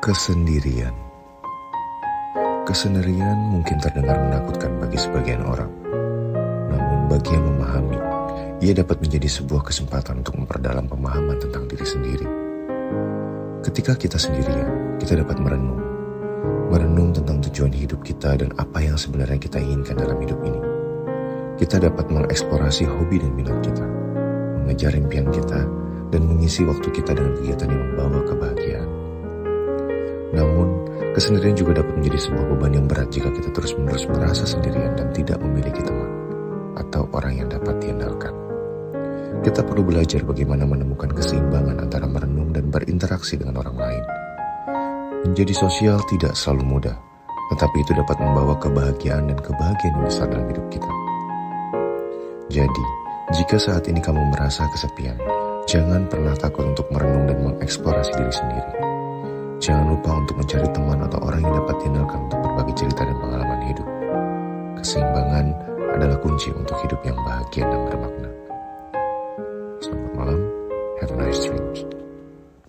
Kesendirian Kesendirian mungkin terdengar menakutkan bagi sebagian orang. Namun bagi yang memahami, ia dapat menjadi sebuah kesempatan untuk memperdalam pemahaman tentang diri sendiri. Ketika kita sendirian, kita dapat merenung. Merenung tentang tujuan hidup kita dan apa yang sebenarnya kita inginkan dalam hidup ini. Kita dapat mengeksplorasi hobi dan minat kita, mengejar impian kita, dan mengisi waktu kita dengan kegiatan yang membawa kebahagiaan. Kesendirian juga dapat menjadi sebuah beban yang berat jika kita terus-menerus merasa sendirian dan tidak memiliki teman atau orang yang dapat diandalkan. Kita perlu belajar bagaimana menemukan keseimbangan antara merenung dan berinteraksi dengan orang lain. Menjadi sosial tidak selalu mudah, tetapi itu dapat membawa kebahagiaan dan kebahagiaan yang besar dalam hidup kita. Jadi, jika saat ini kamu merasa kesepian, jangan pernah takut untuk merenung dan mengeksplorasi diri sendiri. Jangan lupa untuk mencari teman atau orang yang dapat diandalkan untuk berbagi cerita dan pengalaman hidup. Keseimbangan adalah kunci untuk hidup yang bahagia dan bermakna. Selamat malam, have a nice dreams.